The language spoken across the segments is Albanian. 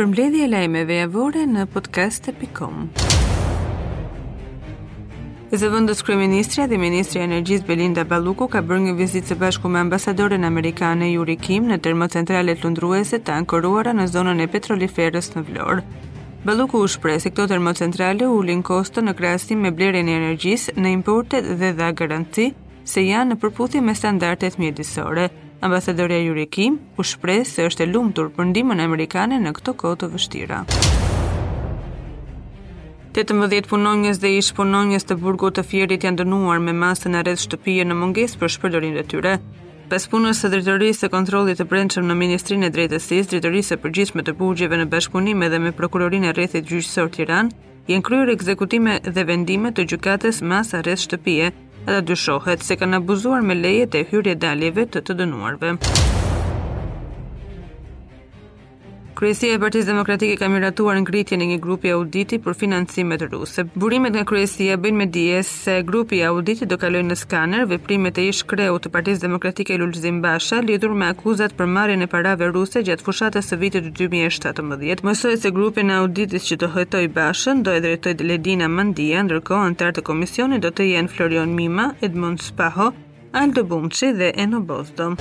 Përmbledhje e lajmeve javore në podcast.com Zëvendëskryeministrja dhe Ministrja e Energjisë Belinda Balluku ka bërë një vizitë së bashku me ambasadoren amerikane Yuri Kim në termocentralet lundruese të ankoruara në zonën e Petroliferës në Vlorë. Balluku u shpreh se këto termocentrale ulin koston në krahasim me blerjen e energjisë në importet dhe dha garanci se janë në përputhje me standardet mjedisore. Ambasadorja Yuri Kim u shpreh se është e lumtur për ndihmën amerikane në këto kohë të vështira. 18 punonjës dhe ish punonjës të burgut të Fierit janë dënuar me masën arrest shtëpie në mungesë për shpërdorim detyre. Pas punës së drejtorisë së kontrollit të brendshëm në Ministrinë e Drejtësisë, drejtorisë së përgjithshme të burgjeve në bashkëpunim edhe me prokurorinë e rrethit gjyqësor Tiranë, janë kryer ekzekutimet e vendimeve të gjykatës masë arrest shtëpie. Ata dyshohet se kanë abuzuar me lejet e hyrje-daljeve të të dënuarve. Kryesia e Partisë Demokratike ka miratuar ngritjen e një grupi auditi për financimet ruse. Burimet nga kryesia bëjnë me dije se grupi i auditit do kalojë në skaner veprimet e ish-kreut të Partisë Demokratike Lulzim Basha lidhur me akuzat për marrjen e parave ruse gjatë fushatës së vitit 2017. Mësohet se grupin e auditit që do hetojë Bashën do e drejtojë Ledina Mandia, ndërkohë anëtarë të komisionit do të jenë Florjon Mima, Edmond Spaho, Aldo Bumçi dhe Eno Bozdo.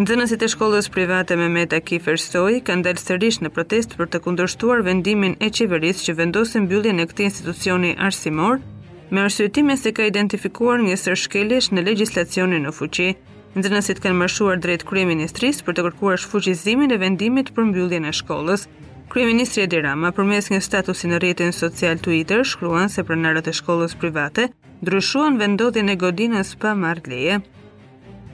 Nxënësit e shkollës private Mehmet Akif Ersoj kanë dalë sërish në protestë për të kundërshtuar vendimin e qeverisë që vendosi mbylljen e këtij institucioni arsimor me arsyetimin se ka identifikuar një sërë shkeljesh në legjislacionin në fuqi. Nxënësit kanë marshuar drejt kryeministrisë për të kërkuar shfuqizimin e vendimit për mbylljen e shkollës. Kryeministri Edi Rama përmes një statusi në rrjetin social Twitter shkruan se pronarët e shkollës private ndryshuan vendndodhjen e godinës pa marrë leje.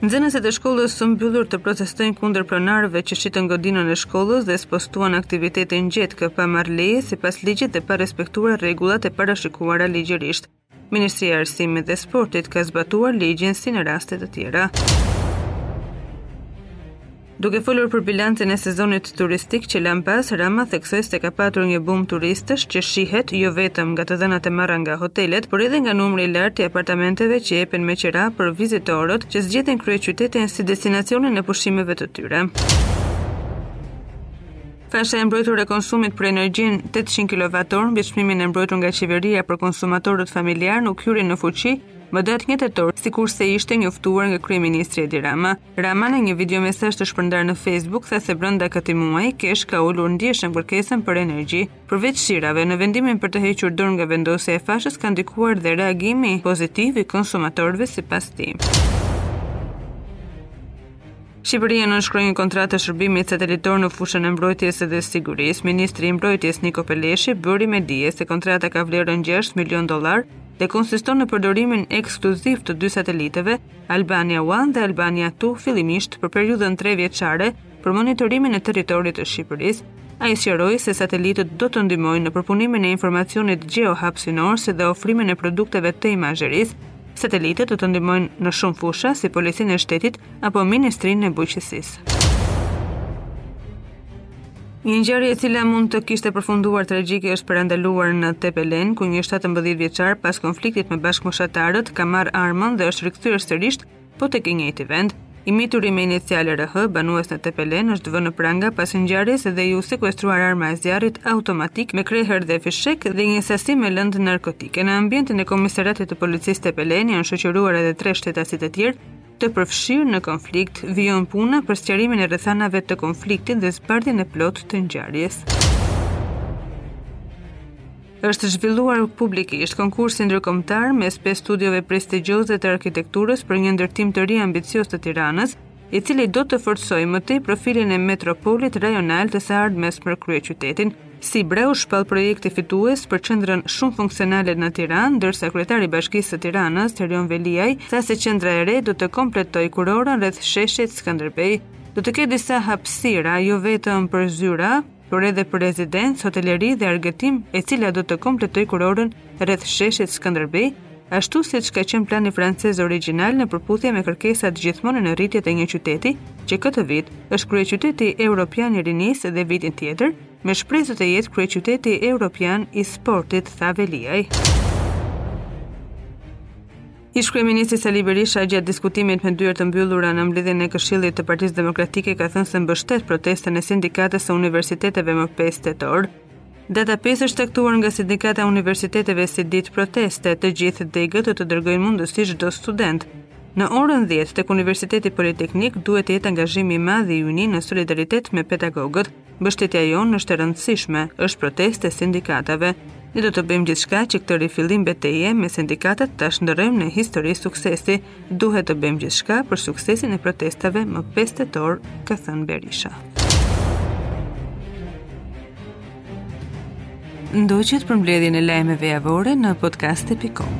Nxënësit e shkollës së mbyllur të protestojnë kundër pronarëve që shitën godinën e shkollës dhe spostuan aktivitetin gjetkë pa marrë leje sipas ligjit dhe pa respektuar rregullat e parashikuara ligjërisht. Ministria e Arsimit dhe Sportit ka zbatuar ligjin si në raste të tjera. Duke folur për bilancin e sezonit turistik që lamë pas, Rama theksoi se ka patur një bum turistësh që shihet jo vetëm nga të dhënat e marra nga hotelet, por edhe nga numri i lartë i apartamenteve që jepen me qira për vizitorët që zgjedhin kryeqytetin si destinacionin e pushimeve të tyre. Fasha e mbrojtur e konsumit për energjinë 800 kWh mbi çmimin e mbrojtur nga qeveria për konsumatorët familjarë nuk hyri në fuqi më datë një tetor, sikurse ishte njoftuar nga Kryeministri Edi Rama. Rama në një video mesazh të shpërndarë në Facebook tha se brenda këtij muaji KESH ka ulur ndjeshëm kërkesën për energji. Përveç shirave, në vendimin për të hequr dorë nga vendosja e fashës ka ndikuar dhe reagimi pozitiv i konsumatorëve sipas tij. Shqipëria nënshkroi një kontratë të shërbimit satelitor në fushën e mbrojtjes dhe sigurisë. Ministri i Mbrojtjes Niko Peleshi bëri me dije se kontrata ka vlerën 6 milion dollarë dhe konsiston në përdorimin ekskluziv të dy satelitëve, Albania One dhe Albania Two, fillimisht për periudhën 3 vjeçare për monitorimin e territorit të Shqipërisë. Ai sqaroi se satelitët do të ndihmojnë në përpunimin e informacionit gjeohapësinor si dhe ofrimin e produkteve të imazherisë. Satelitët do të ndihmojnë në shumë fusha si policinë e shtetit, apo Ministrinë e Bujqësisë. Një ngjarje e cila mund të kishte përfunduar tragjike është parandaluar në Tepelenë, ku një 17 vjeçar pas konfliktit me bashkëmoshatarët ka marrë armën dhe është rikthyer sërisht po tek i njëjti vend. I mituri me inicial RH, banues në Tepelenë, është vënë në pranga pas ngjarjes dhe iu sekuestruar arma e zjarrit automatik me krehër dhe fishekë dhe një sasi me lëndë narkotike. Në ambientin e komisariatit të policisë Tepelenë janë shoqëruar edhe tre shtetasit e tjerë, të përfshirë në konflikt, vijon puna për sqarimin e rrethanave të konfliktit dhe zbardhjen e plotë të ngjarjes. Është zhvilluar publikisht konkursi ndërkombëtar mes pesë studiove prestigjioze të arkitekturës për një ndërtim të ri ambicioz të Tiranës, i cili do të forcojë më tej profilin e metropolit rajonal të së ardhmes për kryeqytetin. CEBRA u shpall projekti fitues për qendrën shumëfunksionale në Tiranë, ndërsa kryetari i Bashkisë së Tiranës, Erion Veliaj, tha se qendra e re do të kompletojë kurorën rreth sheshit Skënderbej. Do të ketë disa hapësira, jo vetëm për zyra, por edhe për rezidencë, hoteleri dhe argëtim, e cila do të kompletojë kurorën rreth sheshit Skënderbej, ashtu siç ka qenë plani francez origjinal në përputhje me kërkesat gjithmonë në rritje të një qyteti, që këtë vit është kryeqyteti europian i rinisë dhe vitin tjetër, me shpresë do të jetë kryeqyteti europian i sportit, tha Veliaj. Ish-kryeministri Sali Berisha gjatë diskutimit me dyer të mbyllura në mbledhjen e Këshillit të Partisë Demokratike ka thënë se mbështet protestën e sindikatës së universiteteve më 5 tetor. Data 5 është caktuar nga Sindikata e Universiteteve si ditë proteste, të gjitha degët do të dërgojnë mundësisht çdo student. Në orën 10 tek Universiteti Politeknik duhet të jetë angazhimi i madh i UNI në solidaritet me pedagogët. Mbështetja jonë është e rëndësishme, është protestë e sindikatave. Ne do të bëjmë gjithçka që këtë rifillim beteje me sindikatat ta shndërrojmë në histori suksesi, Duhet të bëjmë gjithçka për suksesin e protestave më 5 tetor, ka thënë Berisha. Ndoqët përmbledhjen e lajmeve javore në podcast.com.